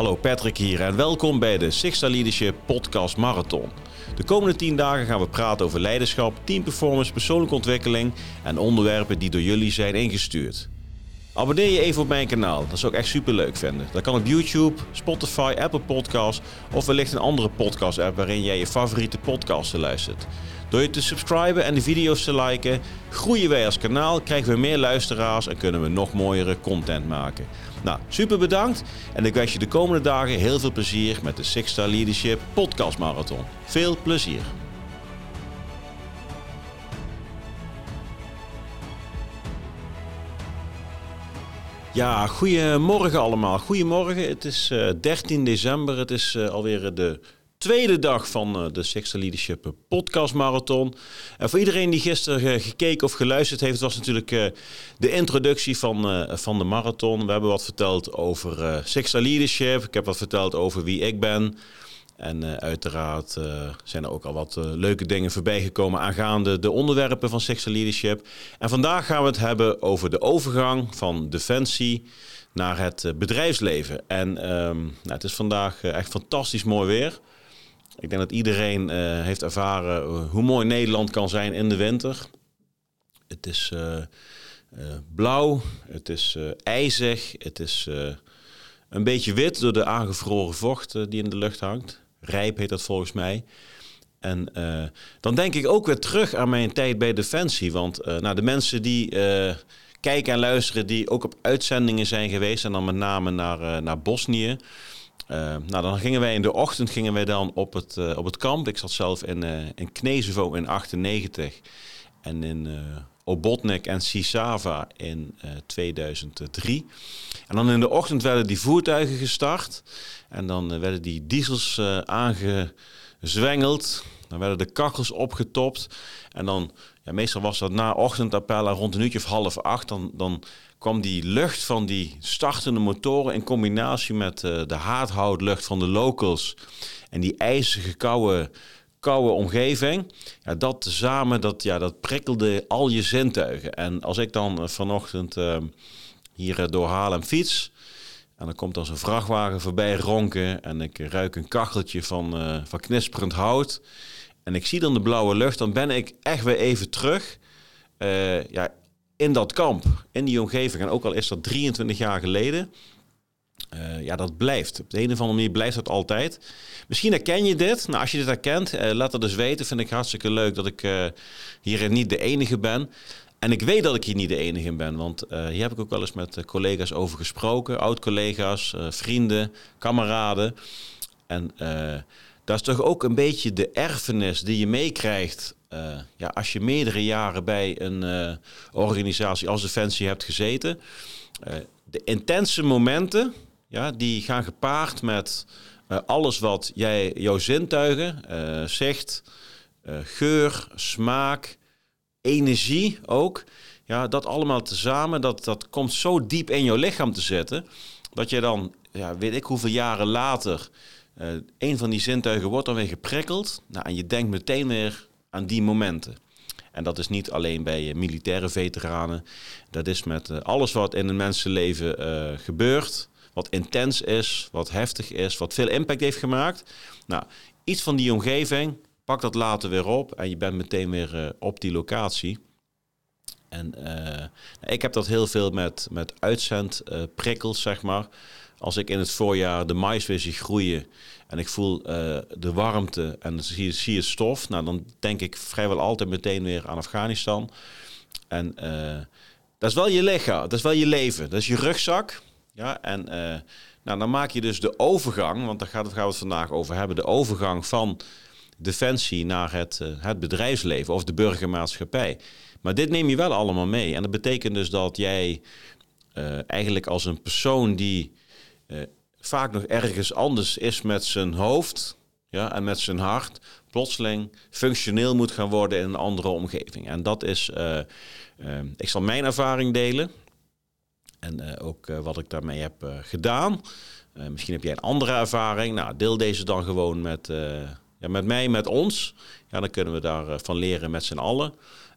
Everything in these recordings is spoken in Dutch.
Hallo Patrick hier en welkom bij de Sixta Leadership Podcast Marathon. De komende 10 dagen gaan we praten over leiderschap, teamperformance, persoonlijke ontwikkeling en onderwerpen die door jullie zijn ingestuurd. Abonneer je even op mijn kanaal, dat zou ik echt super leuk vinden. Dat kan op YouTube, Spotify, Apple Podcasts of wellicht een andere podcast app waarin jij je favoriete podcasten luistert. Door je te subscriben en de video's te liken, groeien wij als kanaal, krijgen we meer luisteraars en kunnen we nog mooiere content maken. Nou, super bedankt en ik wens je de komende dagen heel veel plezier met de Six Star Leadership Podcast Marathon. Veel plezier! Ja, goedemorgen allemaal. Goedemorgen. Het is uh, 13 december. Het is uh, alweer de tweede dag van uh, de Sixth Leadership Podcast Marathon. En voor iedereen die gisteren gekeken of geluisterd heeft, was natuurlijk de introductie van, van de marathon. We hebben wat verteld over Sixth Leadership. Ik heb wat verteld over wie ik ben. En uh, uiteraard uh, zijn er ook al wat uh, leuke dingen voorbij gekomen aangaande de onderwerpen van Sixth Leadership. En vandaag gaan we het hebben over de overgang van defensie naar het bedrijfsleven. En um, nou, het is vandaag echt fantastisch mooi weer. Ik denk dat iedereen heeft ervaren hoe mooi Nederland kan zijn in de winter. Het is blauw, het is ijzig, het is een beetje wit door de aangevroren vocht die in de lucht hangt. Rijp heet dat volgens mij. En uh, dan denk ik ook weer terug aan mijn tijd bij Defensie. Want uh, nou, de mensen die uh, kijken en luisteren, die ook op uitzendingen zijn geweest, en dan met name naar, naar Bosnië. nou, dan gingen wij in de ochtend gingen wij dan op het, op het kamp. Ik zat zelf in, in Knezevo in 98 en in Obotnik en Sisava in 2003. En dan in de ochtend werden die voertuigen gestart. En dan eh, werden die diesels uh, aangezwengeld. Dan werden de kachels opgetopt. En dan, ja, meestal was dat na ochtendappellen rond een uurtje of half acht. Dan, dan kwam die lucht van die startende motoren in combinatie met de haardhoutlucht van de locals. En die ijzige koude, koude omgeving. Ja, dat samen, dat, ja, dat prikkelde al je zintuigen. En als ik dan uh, vanochtend uh, hier door Haarlem fiets en dan komt dan zo'n vrachtwagen voorbij ronken en ik ruik een kacheltje van, uh, van knisperend hout. En ik zie dan de blauwe lucht, dan ben ik echt weer even terug ja, in dat kamp, in die omgeving. En ook al is dat 23 jaar geleden, uh, ja, dat blijft. Op de een of andere manier blijft dat altijd. Misschien herken je dit. Nou, als je dit herkent, laat het dus weten. Vind ik hartstikke leuk dat ik hier niet de enige ben. En ik weet dat ik hier niet de enige in ben, want uh, hier heb ik ook wel eens met uh, collega's over gesproken, oud-collega's, uh, vrienden, kameraden. En dat is toch ook een beetje de erfenis die je meekrijgt ja, als je meerdere jaren bij een organisatie als Defensie hebt gezeten. de intense momenten, ja, die gaan gepaard met alles wat jij, jouw zintuigen, zicht, geur, smaak, energie ook. Ja, dat allemaal tezamen, dat, dat komt zo diep in jouw lichaam te zitten. Dat je dan, ja, weet ik hoeveel jaren later, uh, een van die zintuigen wordt dan weer geprikkeld. Nou, en je denkt meteen weer aan die momenten. En dat is niet alleen bij militaire veteranen. Dat is met uh, alles wat in een mensenleven uh, gebeurt. Wat intens is, wat heftig is, wat veel impact heeft gemaakt. Nou, iets van die omgeving, Pak dat later weer op en je bent meteen weer uh, op die locatie. En uh, ik heb dat heel veel met, met uitzendprikkels, uh, zeg maar. Als ik in het voorjaar de mais weer zie groeien en ik voel de warmte en zie, zie het stof, nou, dan denk ik vrijwel altijd meteen weer aan Afghanistan. En dat is wel je lichaam, dat is wel je leven, dat is je rugzak. Ja, en nou, dan maak je dus de overgang, want daar gaan we het vandaag over hebben, de overgang van defensie naar het, uh, het bedrijfsleven of de burgermaatschappij. Maar dit neem je wel allemaal mee. En dat betekent dus dat jij uh, eigenlijk als een persoon die vaak nog ergens anders is met zijn hoofd ja, en met zijn hart, plotseling functioneel moet gaan worden in een andere omgeving. En dat is, ik zal mijn ervaring delen en ook wat ik daarmee heb gedaan. misschien heb jij een andere ervaring. Nou, deel deze dan gewoon met Ja, met mij, met ons. Ja, dan kunnen we daarvan van leren met z'n allen.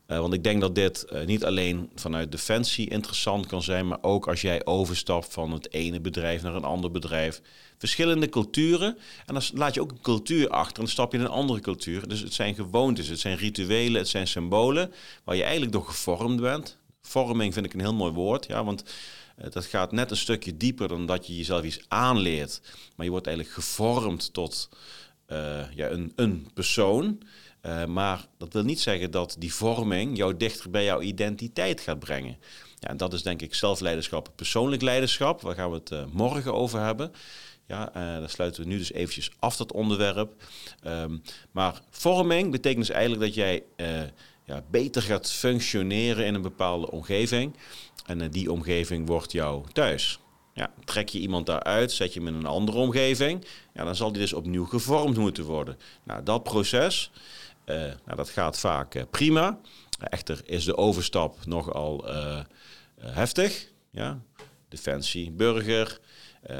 Want ik denk dat dit niet alleen vanuit defensie interessant kan zijn, maar ook als jij overstapt van het ene bedrijf naar een ander bedrijf. Verschillende culturen. En dan laat je ook een cultuur achter en dan stap je in een andere cultuur. Dus het zijn gewoontes, het zijn rituelen, het zijn symbolen waar je eigenlijk door gevormd bent. Vorming vind ik een heel mooi woord, ja, want uh, dat gaat net een stukje dieper dan dat je jezelf iets aanleert. Maar je wordt eigenlijk gevormd tot ja, een, een persoon. Uh, maar dat wil niet zeggen dat die vorming jou dichter bij jouw identiteit gaat brengen. Ja, en dat is denk ik zelfleiderschap, persoonlijk leiderschap. Waar gaan we het morgen over hebben. Ja, daar sluiten we nu dus eventjes af dat onderwerp. Um, maar vorming betekent dus eigenlijk dat jij ja, beter gaat functioneren in een bepaalde omgeving. En die omgeving wordt jouw thuis. Ja, trek je iemand daaruit, zet je hem in een andere omgeving, ja, dan zal die dus opnieuw gevormd moeten worden. Nou, dat proces, uh, nou, dat gaat vaak uh, prima. Echter is de overstap nogal uh, heftig. Ja? Defensie, burger,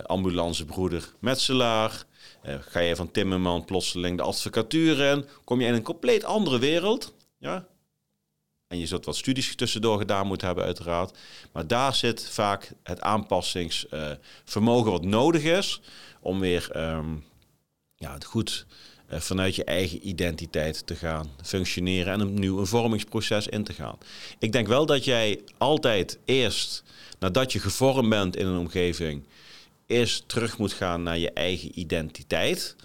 ambulancebroeder, metselaar. ga je van timmerman plotseling de advocatuur in, kom je in een compleet andere wereld. Ja? En je zult wat studies tussendoor gedaan moeten hebben, uiteraard. Maar daar zit vaak het aanpassingsvermogen wat nodig is om weer um, ja, het goed uh, vanuit je eigen identiteit te gaan functioneren en opnieuw een vormingsproces in te gaan. Ik denk wel dat jij altijd eerst, nadat je gevormd bent in een omgeving, eerst terug moet gaan naar je eigen identiteit.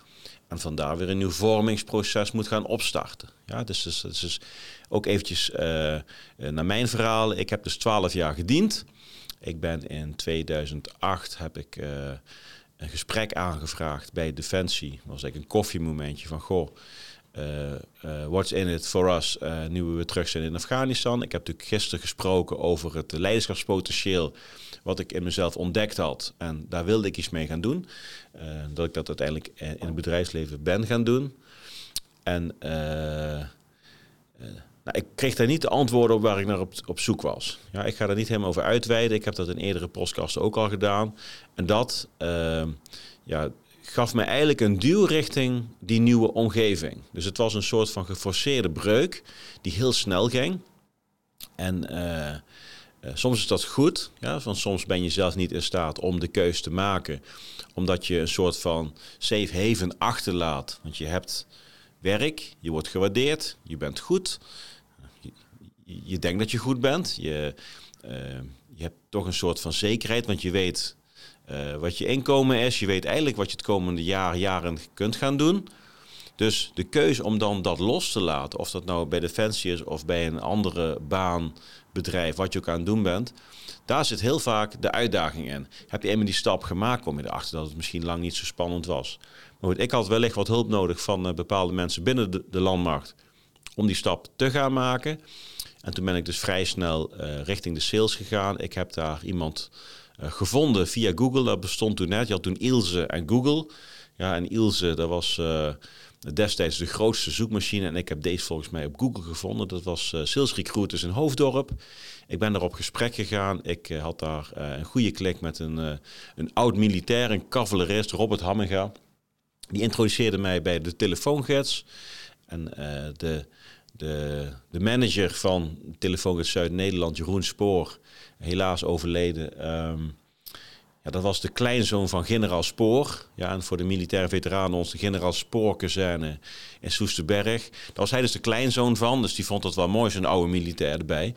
En vandaar weer een nieuw vormingsproces moet gaan opstarten. Ja, dus, dus, dus ook eventjes uh, naar mijn verhaal. Ik heb dus 12 jaar gediend. Ik ben in 2008 heb ik uh, een gesprek aangevraagd bij Defensie. Dat was eigenlijk een koffiemomentje van goh. Uh, uh, what's in it for us uh, nu we weer terug zijn in Afghanistan. Ik heb natuurlijk gisteren gesproken over het leiderschapspotentieel wat ik in mezelf ontdekt had. En daar wilde ik iets mee gaan doen. dat ik dat uiteindelijk in het bedrijfsleven ben gaan doen. En nou, ik kreeg daar niet de antwoorden op waar ik naar op, zoek was. Ja, ik ga daar niet helemaal over uitweiden. Ik heb dat in eerdere podcasts ook al gedaan. En dat ja, gaf me eigenlijk een duw richting die nieuwe omgeving. Dus het was een soort van geforceerde breuk die heel snel ging. En uh, uh, soms is dat goed, ja, want soms ben je zelf niet in staat om de keus te maken, omdat je een soort van safe haven achterlaat. Want je hebt werk, je wordt gewaardeerd, je bent goed je denkt dat je goed bent. Je, uh, je hebt toch een soort van zekerheid, want je weet uh, wat je inkomen is. Je weet eigenlijk wat je het komende jaar, jaren kunt gaan doen. Dus de keuze om dan dat los te laten, of dat nou bij Defensie is of bij een andere baan, bedrijf, wat je ook aan het doen bent, daar zit heel vaak de uitdaging in. Heb je eenmaal die stap gemaakt, kom je erachter dat het misschien lang niet zo spannend was. Maar goed, ik had wellicht wat hulp nodig van uh, bepaalde mensen binnen de, de landmacht om die stap te gaan maken. En toen ben ik dus vrij snel uh, richting de sales gegaan. Ik heb daar iemand gevonden via Google. Dat bestond toen net. Je had toen Ilse en Google. Ja, en Ilse, dat was uh, destijds de grootste zoekmachine. En ik heb deze volgens mij op Google gevonden. Dat was Sales Recruiters in Hoofddorp. Ik ben daar op gesprek gegaan. Ik had daar een goede klik met een, een oud militair, een cavalerist, Robert Hamminga. Die introduceerde mij bij de telefoongids. En de de, de manager van Telefoongids Zuid-Nederland, Jeroen Spoor, helaas overleden. Um, ja, dat was de kleinzoon van generaal Spoor. Ja, en voor de militaire veteranen ons de generaal Spoorkazerne in Soesterberg. Daar was hij dus de kleinzoon van, dus die vond het wel mooi, zo'n oude militair erbij.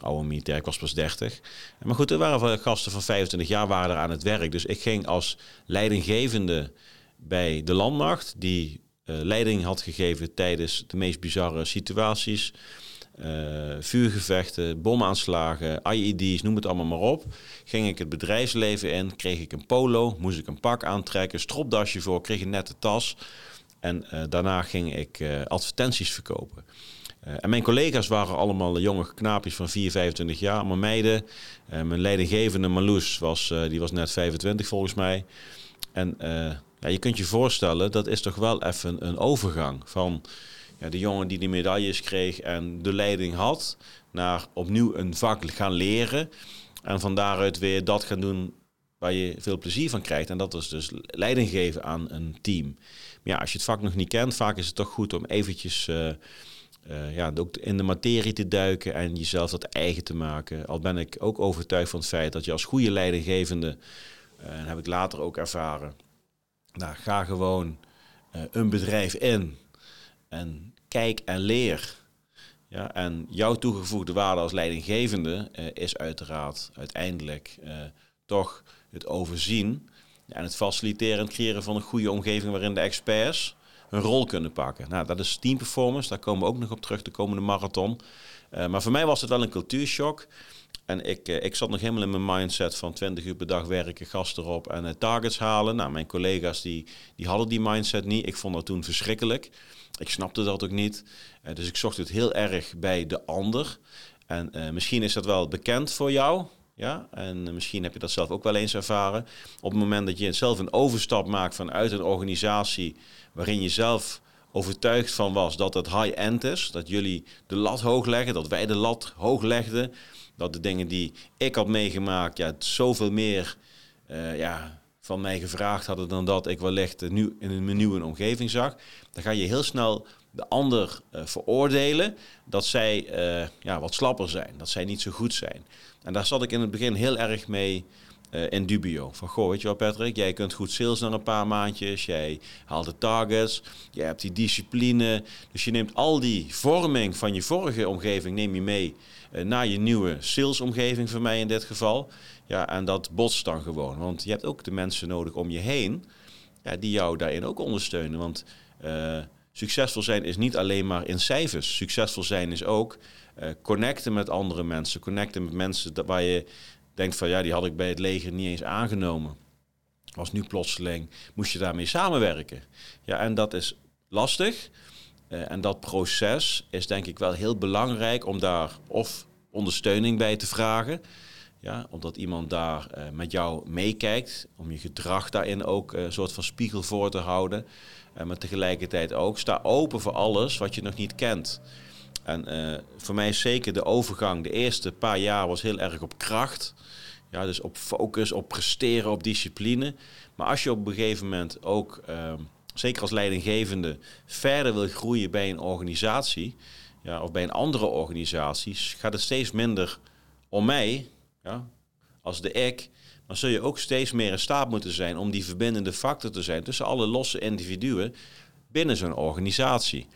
Oude militair, ik was pas 30. Maar goed, er waren gasten van 25 jaar waren er aan het werk. Dus ik ging als leidinggevende bij de landmacht, die leiding had gegeven tijdens de meest bizarre situaties. Uh, vuurgevechten, bomaanslagen, IED's, noem het allemaal maar op. Ging ik het bedrijfsleven in, kreeg ik een polo, moest ik een pak aantrekken, stropdasje voor, kreeg een nette tas. En uh, daarna ging ik advertenties verkopen. en mijn collega's waren allemaal jonge knaapjes van 4, 25 jaar, maar meiden. mijn leidinggevende Marloes was, die was net 25 volgens mij. En ja, je kunt je voorstellen, dat is toch wel even een overgang van ja, de jongen die die medailles kreeg en de leiding had, naar opnieuw een vak gaan leren. En van daaruit weer dat gaan doen waar je veel plezier van krijgt. En dat is dus leiding geven aan een team. Maar ja, als je het vak nog niet kent, vaak is het toch goed om eventjes ja, ook in de materie te duiken en jezelf dat eigen te maken. Al ben ik ook overtuigd van het feit dat je als goede leidinggevende, en heb ik later ook ervaren, nou, ga gewoon een bedrijf in en kijk en leer. Ja, en jouw toegevoegde waarde als leidinggevende uh, is uiteraard uiteindelijk uh, toch het overzien en het faciliteren en creëren van een goede omgeving waarin de experts hun rol kunnen pakken. Nou, dat is team performance, daar komen we ook nog op terug de komende marathon. Maar voor mij was het wel een cultuurshock. En ik, ik zat nog helemaal in mijn mindset van 20 uur per dag werken, gasten erop en targets halen. Nou, mijn collega's die, die hadden die mindset niet. Ik vond dat toen verschrikkelijk. Ik snapte dat ook niet. Uh, dus ik zocht het heel erg bij de ander. En misschien is dat wel bekend voor jou. Ja, en misschien heb je dat zelf ook wel eens ervaren. Op het moment dat je zelf een overstap maakt vanuit een organisatie waarin je zelf overtuigd van was dat het high-end is, dat jullie de lat hoog leggen, dat wij de lat hoog legden, dat de dingen die ik had meegemaakt, ja, zoveel meer uh, ja, van mij gevraagd hadden dan dat ik wellicht nu in een nieuwe omgeving zag. Dan ga je heel snel de ander uh, veroordelen dat zij uh, ja, wat slapper zijn, dat zij niet zo goed zijn. En daar zat ik in het begin heel erg mee uh, in dubio. Van, goh, weet je wel Patrick, jij kunt goed sales na een paar maandjes, jij haalt de targets, jij hebt die discipline. Dus je neemt al die vorming van je vorige omgeving neem je mee naar je nieuwe salesomgeving, voor mij in dit geval. Ja, en dat botst dan gewoon. Want je hebt ook de mensen nodig om je heen ja, die jou daarin ook ondersteunen. Want uh, succesvol zijn is niet alleen maar in cijfers. Succesvol zijn is ook connecten met andere mensen. Connecten met mensen waar je denkt van ja, die had ik bij het leger niet eens aangenomen. Was nu plotseling, moest je daarmee samenwerken. Ja, en dat is lastig. Uh, en dat proces is denk ik wel heel belangrijk om daar of ondersteuning bij te vragen. Ja, omdat iemand daar uh, met jou meekijkt, om je gedrag daarin ook uh, een soort van spiegel voor te houden. Maar tegelijkertijd ook sta open voor alles wat je nog niet kent. En voor mij is zeker de overgang, de eerste paar jaar was heel erg op kracht. Ja, dus op focus, op presteren, op discipline. Maar als je op een gegeven moment ook, ehm, zeker als leidinggevende, verder wil groeien bij een organisatie, ja, of bij een andere organisatie, gaat het steeds minder om mij, ja, als de ik, dan zul je ook steeds meer in staat moeten zijn om die verbindende factor te zijn tussen alle losse individuen binnen zo'n organisatie.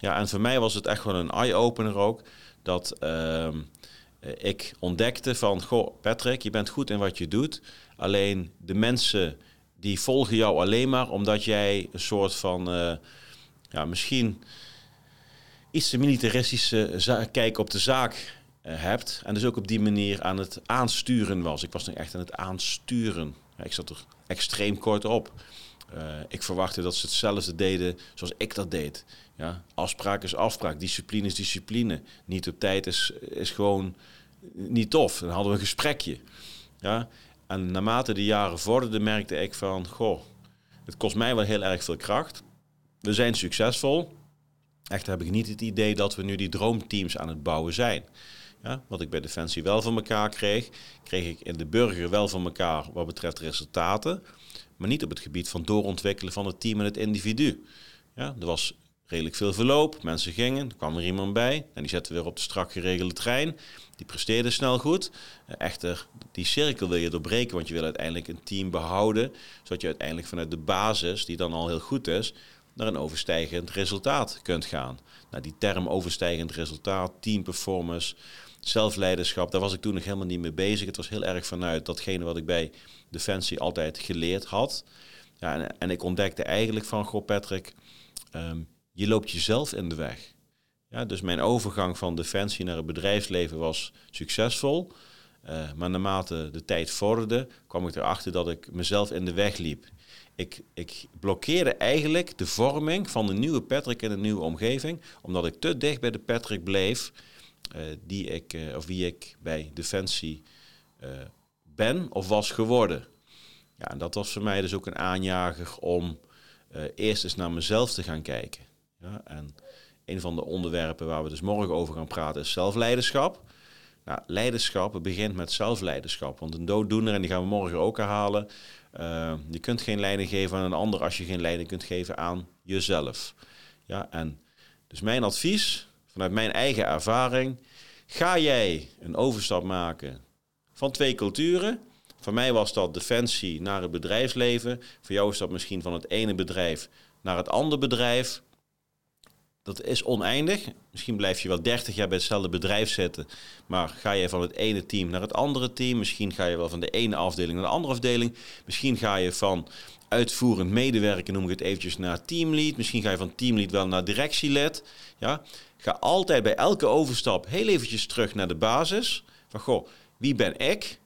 Ja, en voor mij was het echt wel een eye-opener ook dat uh, ik ontdekte van, goh, Patrick, je bent goed in wat je doet, alleen de mensen die volgen jou alleen maar omdat jij een soort van, uh, ja, misschien iets te militaristische kijk op de zaak uh, hebt. En dus ook op die manier aan het aansturen was. Ik was nu echt aan het aansturen. Ik zat er extreem kort op. Uh, ik verwachtte dat ze hetzelfde deden zoals ik dat deed. Ja, afspraak is afspraak, discipline is discipline. Niet op tijd is, is gewoon niet tof. Dan hadden we een gesprekje. Ja? En naarmate de jaren vorderden, merkte ik van... Goh, het kost mij wel heel erg veel kracht. We zijn succesvol. Echt heb ik niet het idee dat we nu die droomteams aan het bouwen zijn. Ja, wat ik bij Defensie wel van elkaar kreeg, kreeg ik in de burger wel van elkaar wat betreft resultaten. Maar niet op het gebied van doorontwikkelen van het team en het individu. Ja, er was redelijk veel verloop. Mensen gingen, er kwam er iemand bij. En die zetten weer op de strak geregelde trein. Die presteerde snel goed. Echter, die cirkel wil je doorbreken, want je wil uiteindelijk een team behouden. Zodat je uiteindelijk vanuit de basis, die dan al heel goed is, naar een overstijgend resultaat kunt gaan. Nou, die term overstijgend resultaat, team performance, zelfleiderschap, daar was ik toen nog helemaal niet mee bezig. Het was heel erg vanuit datgene wat ik bij Defensie altijd geleerd had. Ja, en, en ik ontdekte eigenlijk van, goh Patrick, um, je loopt jezelf in de weg. Ja, dus mijn overgang van Defensie naar het bedrijfsleven was succesvol. Uh, maar naarmate de tijd vorderde, kwam ik erachter dat ik mezelf in de weg liep. Ik, ik blokkeerde eigenlijk de vorming van de nieuwe Patrick in een nieuwe omgeving, omdat ik te dicht bij de Patrick bleef uh, die ik, uh, of wie ik bij Defensie ben of was geworden. Ja, en dat was voor mij dus ook een aanjager om eerst eens naar mezelf te gaan kijken. Ja, en een van de onderwerpen waar we dus morgen over gaan praten is zelfleiderschap. Nou, leiderschap begint met zelfleiderschap. Want een dooddoener, en die gaan we morgen ook herhalen. Uh, je kunt geen leiding geven aan een ander als je geen leiding kunt geven aan jezelf. Ja, en dus mijn advies, vanuit mijn eigen ervaring, ga jij een overstap maken van twee culturen. Voor mij was dat defensie naar het bedrijfsleven. Voor jou is dat misschien van het ene bedrijf naar het andere bedrijf. Dat is oneindig. Misschien blijf je wel 30 jaar bij hetzelfde bedrijf zitten. Maar ga je van het ene team naar het andere team. Misschien ga je wel van de ene afdeling naar de andere afdeling. Misschien ga je van uitvoerend medewerker, noem ik het eventjes, naar teamlead. Misschien ga je van teamlead wel naar directielid. Ja? Ga altijd bij elke overstap heel eventjes terug naar de basis. Van goh, wie ben ik?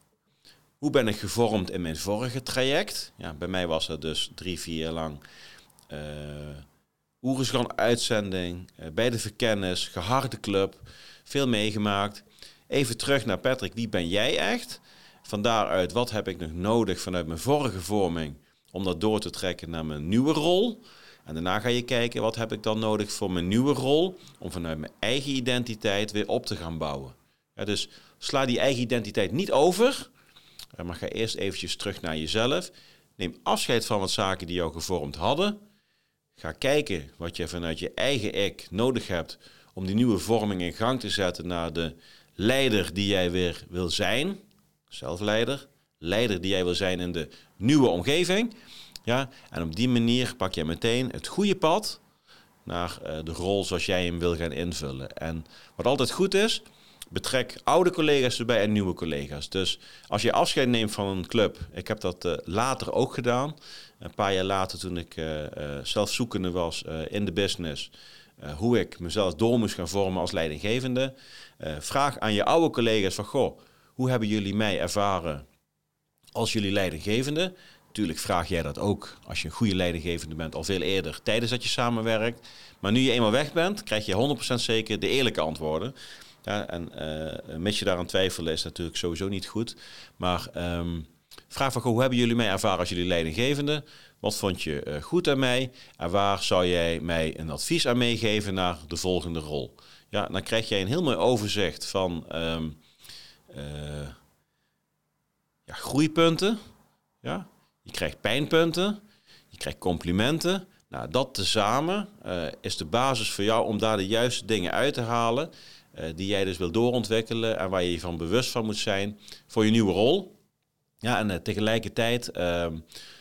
Hoe ben ik gevormd in mijn vorige traject? Ja, bij mij was het dus drie, vier jaar lang uh, Oerisgan uitzending, uh, bij de verkennis, geharde club, veel meegemaakt. Even terug naar Patrick, wie ben jij echt? Van daaruit, wat heb ik nog nodig vanuit mijn vorige vorming om dat door te trekken naar mijn nieuwe rol? En daarna ga je kijken, wat heb ik dan nodig voor mijn nieuwe rol om vanuit mijn eigen identiteit weer op te gaan bouwen. Ja, dus sla die eigen identiteit niet over, eh, maar ga eerst eventjes terug naar jezelf. Neem afscheid van wat zaken die jou gevormd hadden. Ga kijken wat je vanuit je eigen ik nodig hebt om die nieuwe vorming in gang te zetten naar de leider die jij weer wil zijn. Zelfleider. Leider die jij wil zijn in de nieuwe omgeving. Ja, en op die manier pak je meteen het goede pad naar uh, de rol zoals jij hem wil gaan invullen. En wat altijd goed is, betrek oude collega's erbij en nieuwe collega's. Dus als je afscheid neemt van een club, ik heb dat uh, later ook gedaan. Een paar jaar later, toen ik uh, zelfzoekende was in de business, hoe ik mezelf door moest gaan vormen als leidinggevende. vraag aan je oude collega's van, goh, hoe hebben jullie mij ervaren als jullie leidinggevende? Natuurlijk vraag jij dat ook als je een goede leidinggevende bent al veel eerder tijdens dat je samenwerkt. Maar nu je eenmaal weg bent, krijg je 100% zeker de eerlijke antwoorden. Ja, en uh, met je daaraan twijfelen is natuurlijk sowieso niet goed. Maar um, vraag van, hoe hebben jullie mij ervaren als jullie leidinggevende? Wat vond je uh, goed aan mij? En waar zou jij mij een advies aan meegeven naar de volgende rol? Ja, dan krijg jij een heel mooi overzicht van um, uh, ja, groeipunten. Ja? Je krijgt pijnpunten. Je krijgt complimenten. Nou, dat tezamen is de basis voor jou om daar de juiste dingen uit te halen. Uh, die jij dus wil doorontwikkelen en waar je je van bewust van moet zijn voor je nieuwe rol. Ja, en uh, tegelijkertijd, uh, op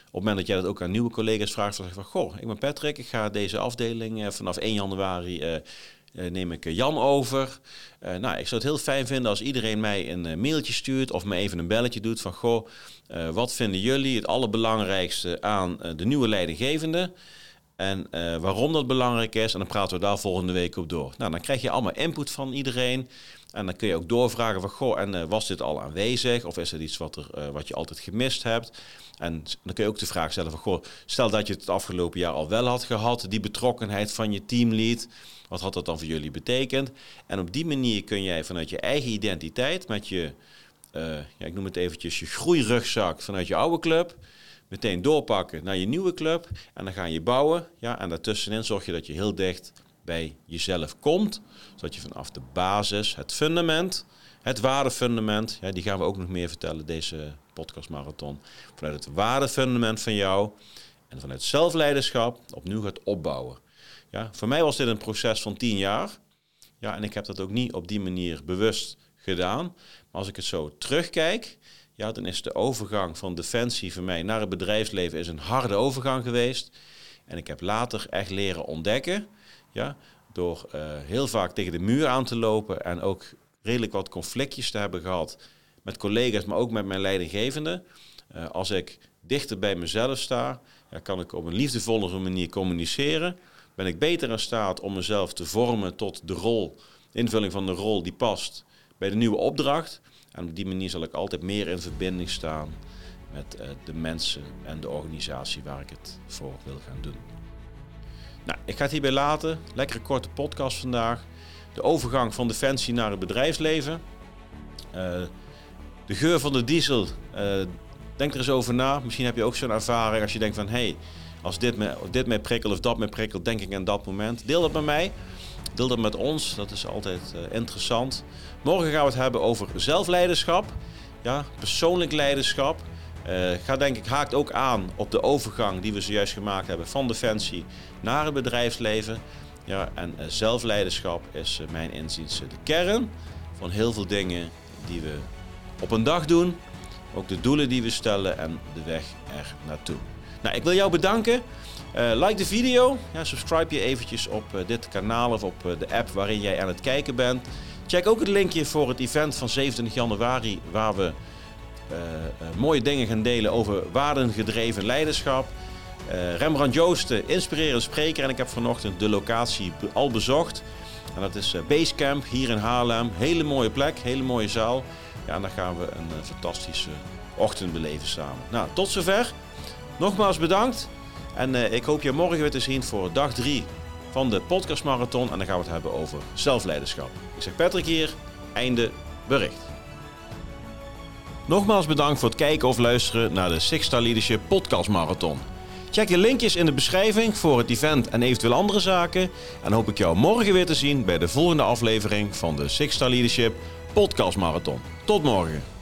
het moment dat jij dat ook aan nieuwe collega's vraagt, van, van goh, ik ben Patrick, ik ga deze afdeling uh, vanaf 1 januari neem ik Jan over. nou, ik zou het heel fijn vinden als iedereen mij een mailtje stuurt of me even een belletje doet van goh, wat vinden jullie het allerbelangrijkste aan de nieuwe leidinggevende? En waarom dat belangrijk is. En dan praten we daar volgende week op door. Nou, dan krijg je allemaal input van iedereen. En dan kun je ook doorvragen van, goh, en uh, was dit al aanwezig? Of is er iets wat, er, uh, wat je altijd gemist hebt? En dan kun je ook de vraag stellen van, goh, stel dat je het afgelopen jaar al wel had gehad, die betrokkenheid van je teamlead. Wat had dat dan voor jullie betekend? En op die manier kun jij vanuit je eigen identiteit, met je, ja, ik noem het eventjes, je groeirugzak vanuit je oude club meteen doorpakken naar je nieuwe club. En dan ga je bouwen. Ja, en daartussenin zorg je dat je heel dicht bij jezelf komt. Zodat je vanaf de basis, het fundament, het waardefundament, ja, die gaan we ook nog meer vertellen deze podcastmarathon. Vanuit het waardefundament van jou en vanuit zelfleiderschap opnieuw gaat opbouwen. Ja, voor mij was dit een proces van tien jaar. Ja, en ik heb dat ook niet op die manier bewust gedaan. Maar als ik het zo terugkijk, ja, dan is de overgang van defensie voor mij naar het bedrijfsleven is een harde overgang geweest. En ik heb later echt leren ontdekken, ja, door uh, heel vaak tegen de muur aan te lopen en ook redelijk wat conflictjes te hebben gehad met collega's, maar ook met mijn leidinggevende. Uh, als ik dichter bij mezelf sta, kan ik op een liefdevolle manier communiceren. Ben ik beter in staat om mezelf te vormen tot de rol, invulling van de rol die past bij de nieuwe opdracht. En op die manier zal ik altijd meer in verbinding staan met uh, de mensen en de organisatie waar ik het voor wil gaan doen. Nou, ik ga het hierbij laten. Lekkere korte podcast vandaag. De overgang van defensie naar het bedrijfsleven. Uh, de geur van de diesel. Uh, denk er eens over na. Misschien heb je ook zo'n ervaring als je denkt van... hé, hey, als dit me, dit me prikkelt of dat me prikkelt, denk ik aan dat moment. Deel dat met mij. Deel dat met ons, dat is altijd uh, interessant. Morgen gaan we het hebben over zelfleiderschap, ja, persoonlijk leiderschap. Uh, denk ik haakt ook aan op de overgang die we zojuist gemaakt hebben van defensie naar het bedrijfsleven. Ja, en uh, zelfleiderschap is mijn inziens de kern van heel veel dingen die we op een dag doen. Ook de doelen die we stellen en de weg er naartoe. Nou, ik wil jou bedanken. Like de video, ja, subscribe je eventjes op dit kanaal of op de app waarin jij aan het kijken bent. Check ook het linkje voor het event van 27 januari waar we mooie dingen gaan delen over waardengedreven leiderschap. Rembrandt Joosten, inspirerend spreker en ik heb vanochtend de locatie al bezocht. En dat is Basecamp hier in Haarlem. Hele mooie plek, hele mooie zaal. Ja, en daar gaan we een fantastische ochtend beleven samen. Nou, tot zover. Nogmaals bedankt. En ik hoop je morgen weer te zien voor dag 3 van de podcast marathon. En dan gaan we het hebben over zelfleiderschap. Ik zeg Patrick hier, einde bericht. Nogmaals bedankt voor het kijken of luisteren naar de Six Star Leadership podcast marathon. Check de linkjes in de beschrijving voor het event en eventueel andere zaken. En hoop ik jou morgen weer te zien bij de volgende aflevering van de Six Star Leadership podcast marathon. Tot morgen.